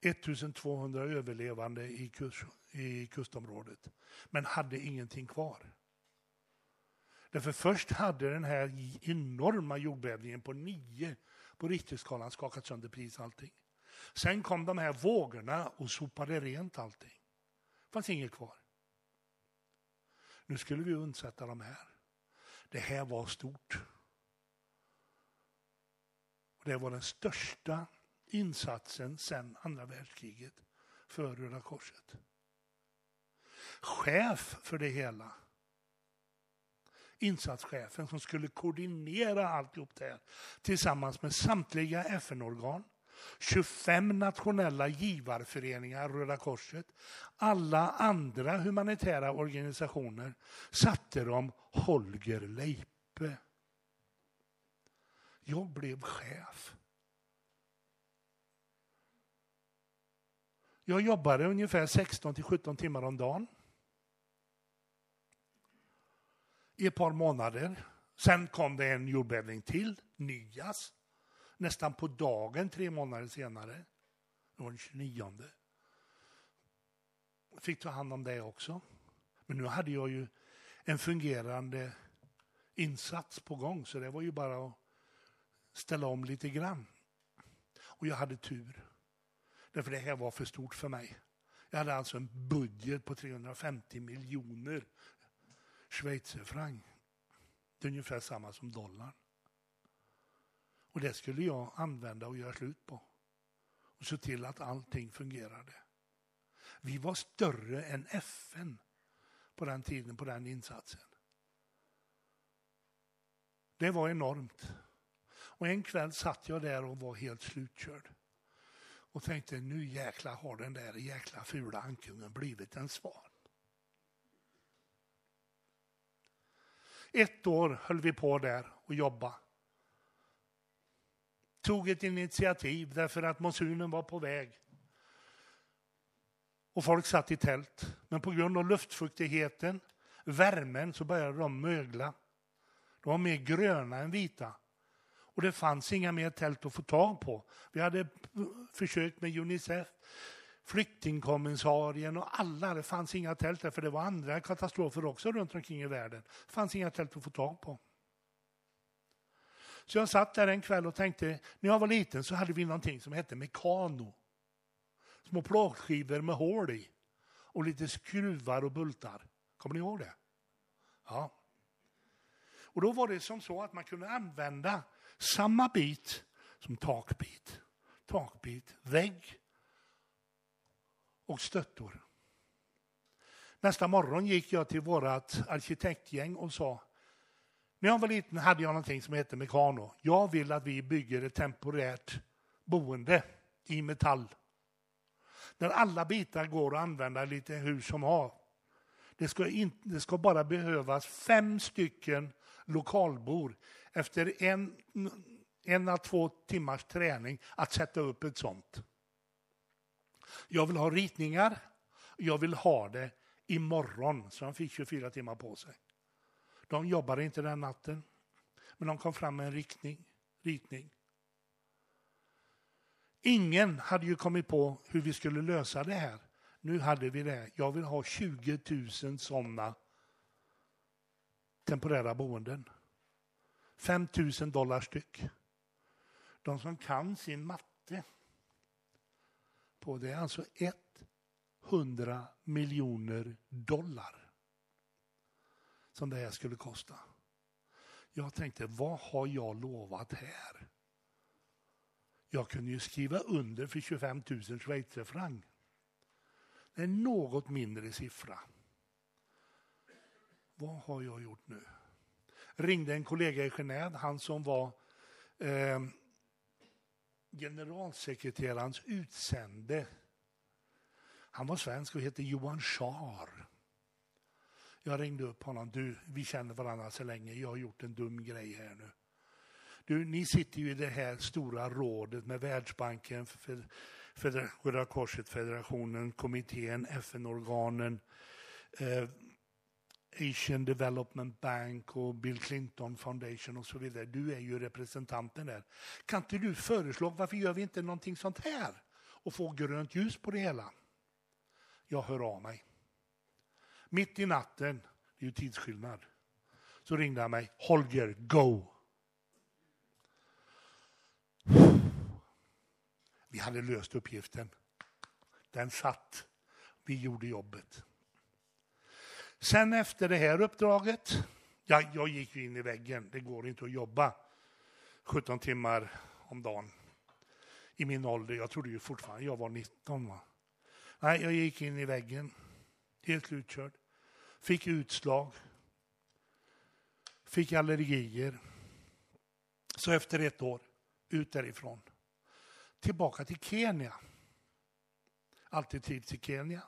1200 överlevande i, kust, i kustområdet. Men hade ingenting kvar. Därför först hade den här enorma jordbävningen på nio på Richterskalan skakat sönder precis allting. Sen kom de här vågorna och sopade rent allting. Det fanns inget kvar. Nu skulle vi undsätta de här. Det här var stort. Och det var den största insatsen sedan andra världskriget för Röda Korset. Chef för det hela, insatschefen som skulle koordinera alltihop det här tillsammans med samtliga FN-organ, 25 nationella givarföreningar, Röda Korset, alla andra humanitära organisationer satte de Holger Leipe. Jag blev chef. Jag jobbade ungefär 16 till 17 timmar om dagen. i ett par månader. Sen kom det en jordbävning till, Nyas, nästan på dagen tre månader senare. Det var den 29. Jag fick ta hand om det också. Men nu hade jag ju en fungerande insats på gång, så det var ju bara att ställa om lite grann. Och jag hade tur, därför det här var för stort för mig. Jag hade alltså en budget på 350 miljoner schweizerfranc. Det är ungefär samma som dollarn. Och det skulle jag använda och göra slut på. Och se till att allting fungerade. Vi var större än FN på den tiden, på den insatsen. Det var enormt. Och en kväll satt jag där och var helt slutkörd. Och tänkte, nu jäkla har den där jäkla fula ankungen blivit en svan. Ett år höll vi på där och jobbade. Tog ett initiativ därför att monsunen var på väg. Och folk satt i tält. Men på grund av luftfuktigheten, värmen, så började de mögla. De var mer gröna än vita. Och det fanns inga mer tält att få tag på. Vi hade försökt med Unicef, flyktingkommissarien och alla. Det fanns inga tält där, för det var andra katastrofer också runt omkring i världen. Det fanns inga tält att få tag på. Så jag satt där en kväll och tänkte, när jag var liten så hade vi någonting som hette Mekano. Små plåtskivor med hål i och lite skruvar och bultar. Kommer ni ihåg det? Ja. Och då var det som så att man kunde använda samma bit som takbit, takbit, vägg och stöttor. Nästa morgon gick jag till vårt arkitektgäng och sa när jag var liten hade jag någonting som hette Mekano. Jag vill att vi bygger ett temporärt boende i metall. Där alla bitar går att använda lite hur som har. Det ska, in, det ska bara behövas fem stycken lokalbor efter en, en à två timmars träning att sätta upp ett sånt. Jag vill ha ritningar, jag vill ha det imorgon, så han fick 24 timmar på sig. De jobbade inte den natten, men de kom fram med en riktning, ritning. Ingen hade ju kommit på hur vi skulle lösa det här. Nu hade vi det. Jag vill ha 20 000 sådana temporära boenden. 5 000 dollar styck. De som kan sin matte på det är alltså 100 miljoner dollar som det här skulle kosta. Jag tänkte, vad har jag lovat här? Jag kunde ju skriva under för 25 000 schweizerfranc. Det är något mindre siffra. Vad har jag gjort nu? Ringde en kollega i Genève, han som var eh, generalsekreterarens utsände. Han var svensk och hette Johan Schar. Jag ringde upp honom. Du, vi känner varandra så länge. Jag har gjort en dum grej här nu. Du, ni sitter ju i det här stora rådet med Världsbanken, Röda Korset, federationen, kommittén, FN-organen, eh, Asian Development Bank och Bill Clinton Foundation och så vidare. Du är ju representanten där. Kan inte du föreslå, varför gör vi inte någonting sånt här? Och få grönt ljus på det hela. Jag hör av mig. Mitt i natten, det är ju tidsskillnad, så ringde han mig. Holger, go! Vi hade löst uppgiften. Den satt. Vi gjorde jobbet. Sen efter det här uppdraget, ja, jag gick ju in i väggen. Det går inte att jobba 17 timmar om dagen i min ålder. Jag trodde ju fortfarande jag var 19. Va? Nej, jag gick in i väggen, helt utkörd. Fick utslag. Fick allergier. Så efter ett år, ut därifrån. Tillbaka till Kenya. Alltid trivts i Kenya.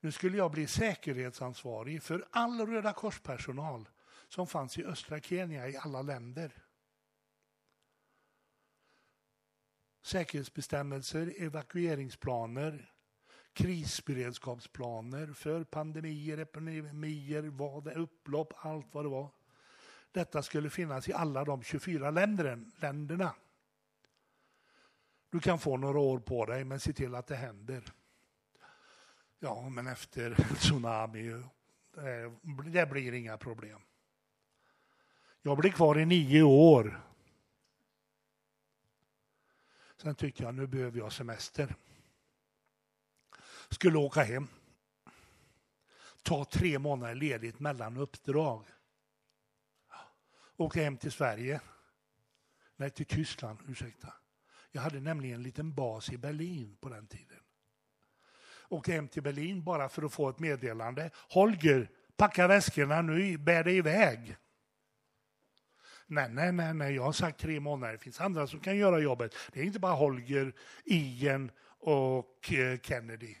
Nu skulle jag bli säkerhetsansvarig för all Röda korspersonal som fanns i östra Kenya i alla länder. Säkerhetsbestämmelser, evakueringsplaner, krisberedskapsplaner för pandemier, epidemier, vad det, upplopp, allt vad det var. Detta skulle finnas i alla de 24 ländren, länderna. Du kan få några år på dig, men se till att det händer. Ja, men efter tsunami, det blir inga problem. Jag blir kvar i nio år. Sen tyckte jag, nu behöver jag semester. Skulle åka hem. Ta tre månader ledigt mellan uppdrag. Åka hem till Sverige. Nej, till Tyskland, ursäkta. Jag hade nämligen en liten bas i Berlin på den tiden. Åka hem till Berlin bara för att få ett meddelande. Holger, packa väskorna nu, bär dig iväg. Nej, nej, nej, nej, jag har sagt tre månader. Det finns andra som kan göra jobbet. Det är inte bara Holger, Ian och eh, Kennedy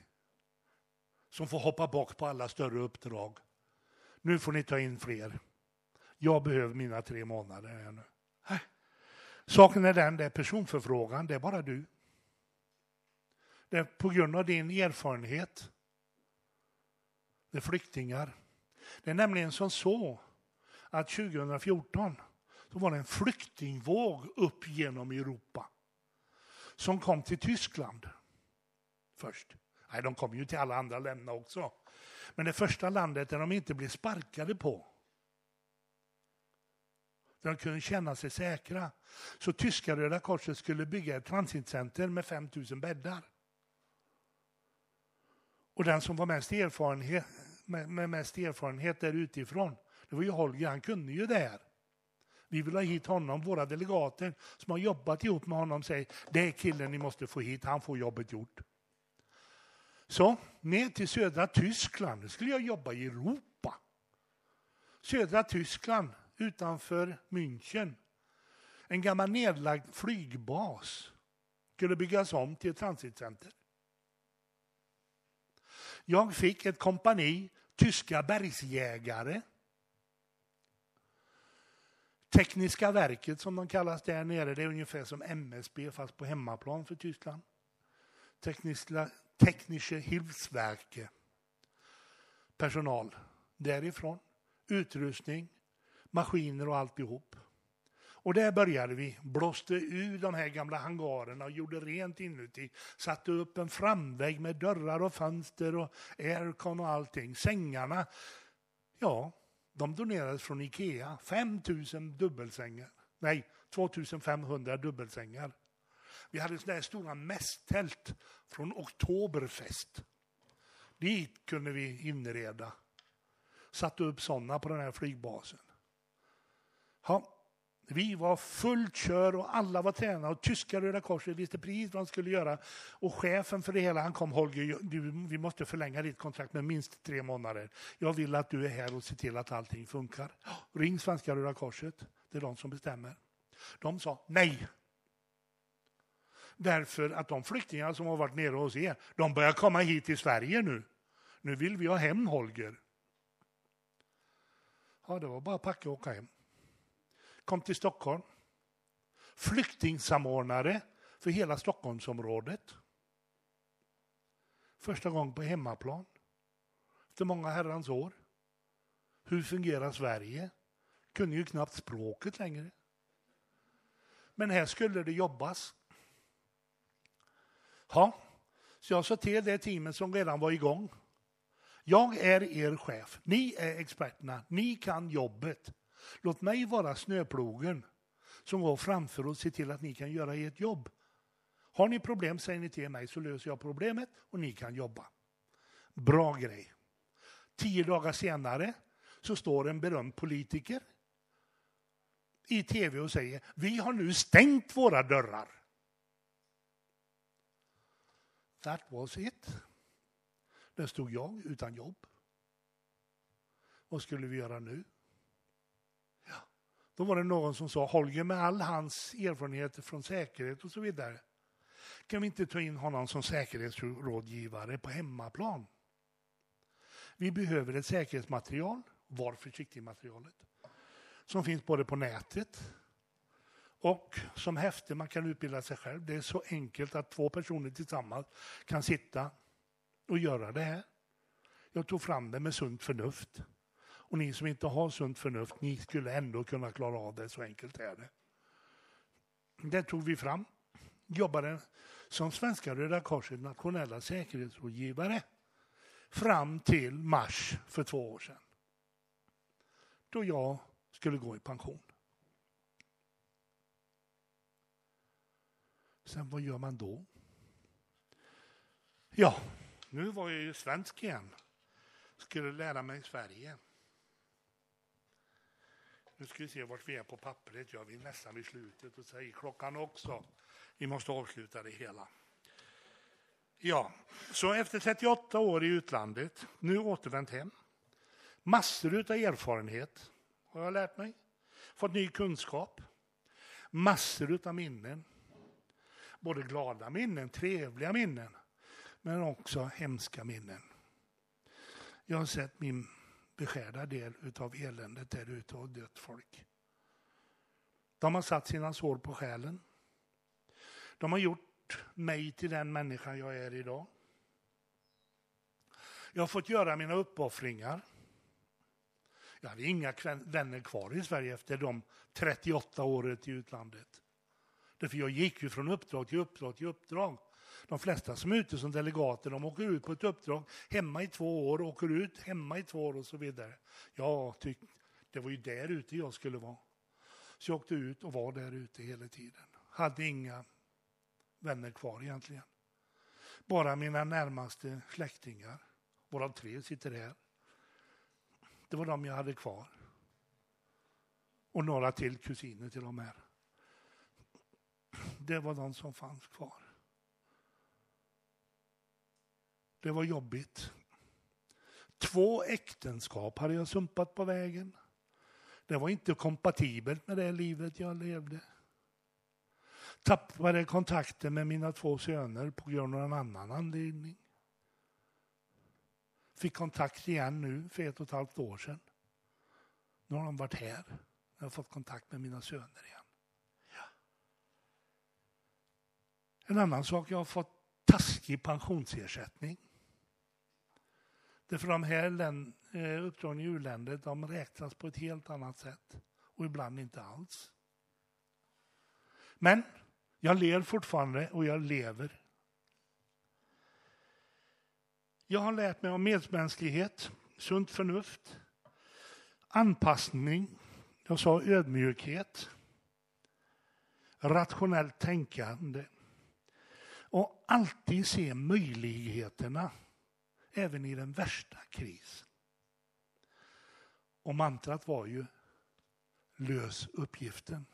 som får hoppa bak på alla större uppdrag. Nu får ni ta in fler. Jag behöver mina tre månader här nu. Saken är den, det är personförfrågan, det är bara du. Det är på grund av din erfarenhet. Det är flyktingar. Det är nämligen som så att 2014 så var det en flyktingvåg upp genom Europa som kom till Tyskland först. Nej, de kom ju till alla andra länder också. Men det första landet där de inte blev sparkade på. Där de kunde känna sig säkra. Så tyska Röda Korset skulle bygga ett transitcenter med 5000 bäddar. Och den som var mest erfarenhet, med, med mest erfarenhet där utifrån, det var ju Holger, han kunde ju det här. Vi vill ha hit honom, våra delegater som har jobbat ihop med honom säger det är killen ni måste få hit, han får jobbet gjort. Så, ner till södra Tyskland, nu skulle jag jobba i Europa. Södra Tyskland, utanför München. En gammal nedlagd flygbas skulle byggas om till ett transitcenter. Jag fick ett kompani tyska bergsjägare. Tekniska verket som de kallas där nere, det är ungefär som MSB fast på hemmaplan för Tyskland. Tekniska, Technische Hilfswerke. Personal därifrån. Utrustning, maskiner och alltihop. Och där började vi, blåste ur de här gamla hangarerna och gjorde rent inuti. Satte upp en framvägg med dörrar och fönster och aircon och allting. Sängarna, ja, de donerades från Ikea. 5000 dubbelsängar. Nej, 2500 dubbelsängar. Vi hade sådana här stora mässtält från Oktoberfest. Dit kunde vi inreda. Satte upp sådana på den här flygbasen. Ja, vi var fullt kör och alla var tränade och tyska Röda Korset visste precis vad de skulle göra. Och chefen för det hela han kom, Holger, du, vi måste förlänga ditt kontrakt med minst tre månader. Jag vill att du är här och ser till att allting funkar. Ring Svenska Röda Korset, det är de som bestämmer. De sa nej. Därför att de flyktingar som har varit nere hos er, de börjar komma hit till Sverige nu. Nu vill vi ha hem Holger. Ja, det var bara att packa och åka hem kom till Stockholm. Flyktingsamordnare för hela Stockholmsområdet. Första gången på hemmaplan. Efter många herrans år. Hur fungerar Sverige? Kunde ju knappt språket längre. Men här skulle det jobbas. Ja, så jag sa till det teamet som redan var igång. Jag är er chef. Ni är experterna. Ni kan jobbet. Låt mig vara snöplogen som går framför och ser till att ni kan göra ert jobb. Har ni problem säger ni till mig så löser jag problemet och ni kan jobba. Bra grej. Tio dagar senare så står en berömd politiker i tv och säger vi har nu stängt våra dörrar. That was it. Där stod jag utan jobb. Vad skulle vi göra nu? Då var det någon som sa, Holger med all hans erfarenheter från säkerhet och så vidare, kan vi inte ta in honom som säkerhetsrådgivare på hemmaplan? Vi behöver ett säkerhetsmaterial, var försiktig materialet, som finns både på nätet och som häfte man kan utbilda sig själv. Det är så enkelt att två personer tillsammans kan sitta och göra det här. Jag tog fram det med sunt förnuft. Och ni som inte har sunt förnuft, ni skulle ändå kunna klara av det, så enkelt är det. Det tog vi fram. Jobbade som Svenska Röda Korset nationella säkerhetsrådgivare fram till mars för två år sedan. Då jag skulle gå i pension. Sen vad gör man då? Ja, nu var jag ju svensk igen. Skulle lära mig Sverige. Nu ska vi se vart vi är på pappret. Jag vill nästan vid slutet och säger klockan också. Vi måste avsluta det hela. Ja, så efter 38 år i utlandet, nu återvänt hem. Massor av erfarenhet har jag lärt mig. Fått ny kunskap. Massor av minnen. Både glada minnen, trevliga minnen, men också hemska minnen. Jag har sett min beskärda del av eländet där ute och dött folk. De har satt sina sår på själen. De har gjort mig till den människa jag är idag. Jag har fått göra mina uppoffringar. Jag hade inga vänner kvar i Sverige efter de 38 åren i utlandet. Därför jag gick ju från uppdrag till uppdrag till uppdrag. De flesta som är ute som delegater, de åker ut på ett uppdrag hemma i två år, åker ut hemma i två år och så vidare. Jag tyckte, det var ju där ute jag skulle vara. Så jag åkte ut och var där ute hela tiden. Hade inga vänner kvar egentligen. Bara mina närmaste släktingar, varav tre sitter här. Det var de jag hade kvar. Och några till kusiner till de här. Det var de som fanns kvar. Det var jobbigt. Två äktenskap hade jag sumpat på vägen. Det var inte kompatibelt med det livet jag levde. Tappade kontakten med mina två söner på grund av en annan anledning. Fick kontakt igen nu för ett och ett halvt år sedan. Nu har de varit här. Jag har fått kontakt med mina söner igen. Ja. En annan sak, jag har fått taskig pensionsersättning. Därför de här eh, uppdragen i u-länder de räknas på ett helt annat sätt och ibland inte alls. Men jag ler fortfarande och jag lever. Jag har lärt mig om medmänsklighet, sunt förnuft, anpassning, jag sa ödmjukhet, rationellt tänkande och alltid se möjligheterna även i den värsta krisen. Och mantrat var ju lös uppgiften.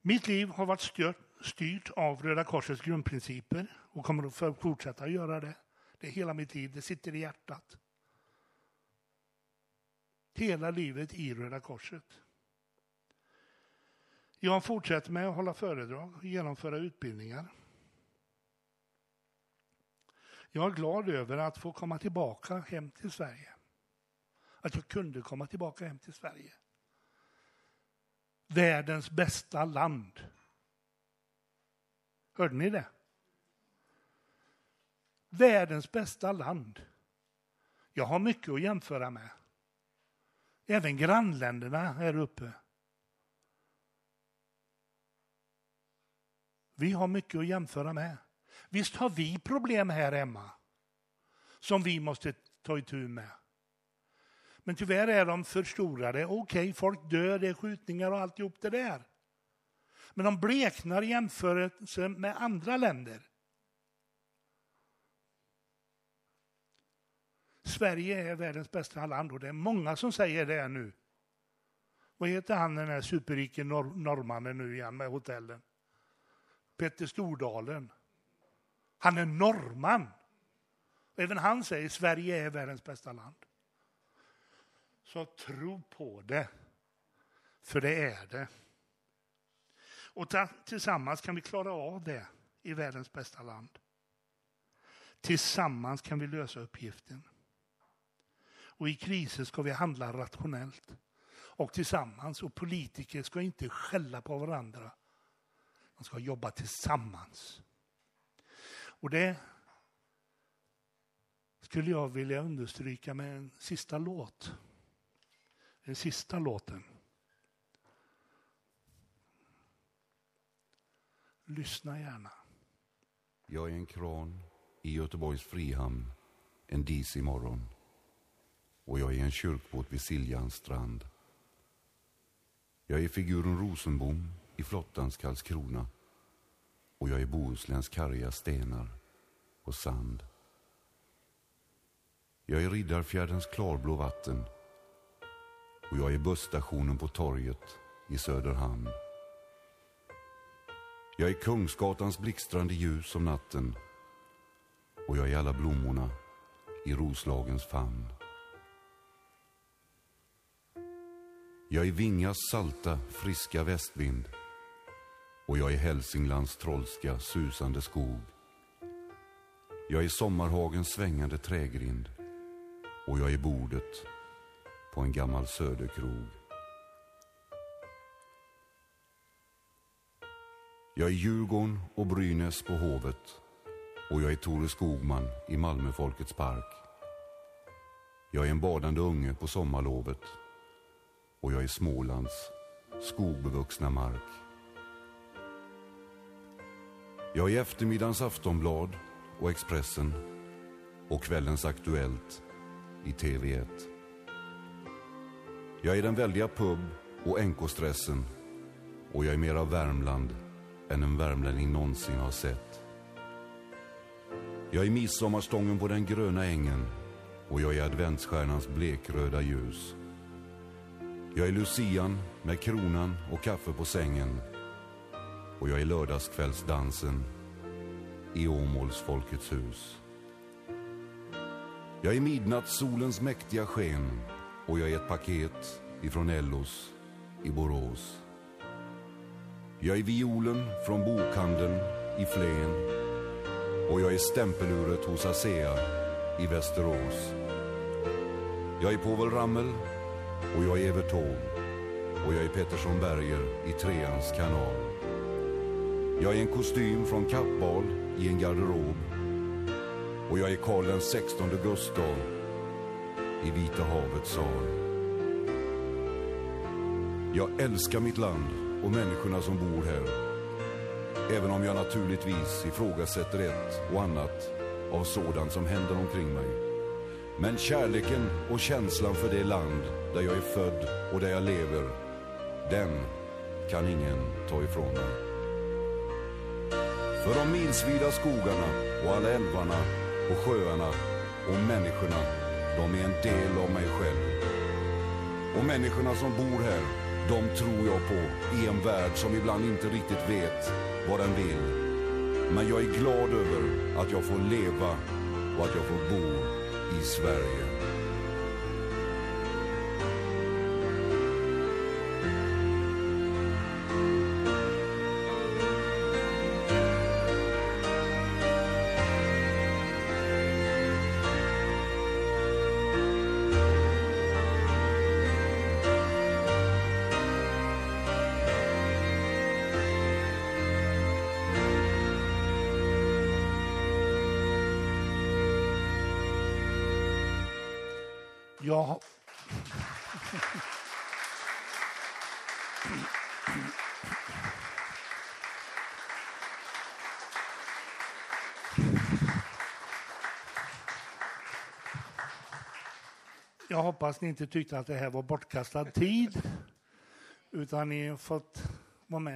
Mitt liv har varit styrt, styrt av Röda Korsets grundprinciper och kommer att fortsätta göra det. Det är hela mitt liv, det sitter i hjärtat. Hela livet i Röda Korset. Jag fortsätter med att hålla föredrag och genomföra utbildningar. Jag är glad över att få komma tillbaka hem till Sverige. Att jag kunde komma tillbaka hem till Sverige. Världens bästa land. Hörde ni det? Världens bästa land. Jag har mycket att jämföra med. Även grannländerna här uppe. Vi har mycket att jämföra med. Visst har vi problem här hemma som vi måste ta itu med. Men tyvärr är de förstorade. Okej, okay, folk dör, det är skjutningar och alltihop det där. Men de bleknar i jämförelse med andra länder. Sverige är världens bästa land och det är många som säger det nu. Vad heter han den här superrike norr norrmannen nu igen med hotellen? Petter Stordalen. Han är norrman. Även han säger Sverige är världens bästa land. Så tro på det, för det är det. Och tillsammans kan vi klara av det i världens bästa land. Tillsammans kan vi lösa uppgiften. Och i kriser ska vi handla rationellt och tillsammans. Och politiker ska inte skälla på varandra. Man ska jobba tillsammans. Och det skulle jag vilja understryka med en sista låt. Den sista låten. Lyssna gärna. Jag är en kran i Göteborgs Frihamn en disig morgon. Och jag är en kyrkbåt vid Siljans strand. Jag är figuren Rosenbom i flottans Karlskrona. Och jag är Bohusläns karga stenar och sand. Jag är Riddarfjärdens klarblå vatten. Och jag är busstationen på torget i Söderhamn. Jag är Kungsgatans blixtrande ljus om natten och jag är alla blommorna i Roslagens famn. Jag är Vingas salta, friska västvind och jag är Hälsinglands trollska, susande skog. Jag är Sommarhagens svängande trägrind och jag är bordet på en gammal söderkrog. Jag är Djurgården och Brynäs på Hovet och jag är Tore Skogman i Malmö Folkets park. Jag är en badande unge på sommarlovet och jag är Smålands skogbevuxna mark. Jag är eftermiddagens Aftonblad och Expressen och kvällens Aktuellt i TV1. Jag är den väldiga pub och NK-stressen och jag är mer av Värmland än en värmlänning någonsin har sett. Jag är midsommarstången på den gröna ängen och jag är adventsstjärnans blekröda ljus. Jag är lucian med kronan och kaffe på sängen och jag är lördagskvällsdansen i Åmåls Folkets hus. Jag är midnattssolens mäktiga sken och jag är ett paket ifrån Ellos i Borås. Jag är violen från bokhandeln i Flen och jag är stämpeluret hos ASEA i Västerås. Jag är Povel Ramel och jag är Evert Taube och jag är Pettersson Berger i Treans kanal. Jag är en kostym från Kappahl i en garderob och jag är Karl den 16 Gustav i Vita havets sal. Jag älskar mitt land och människorna som bor här. Även om jag naturligtvis ifrågasätter ett och annat av sådant som händer omkring mig. Men kärleken och känslan för det land där jag är född och där jag lever, den kan ingen ta ifrån mig. För de milsvida skogarna och alla älvarna och sjöarna och människorna, de är en del av mig själv. Och människorna som bor här, de tror jag på i en värld som ibland inte riktigt vet vad den vill. Men jag är glad över att jag får leva och att jag får bo i Sverige. Jag hoppas ni inte tyckte att det här var bortkastad tid, utan ni har fått vara med.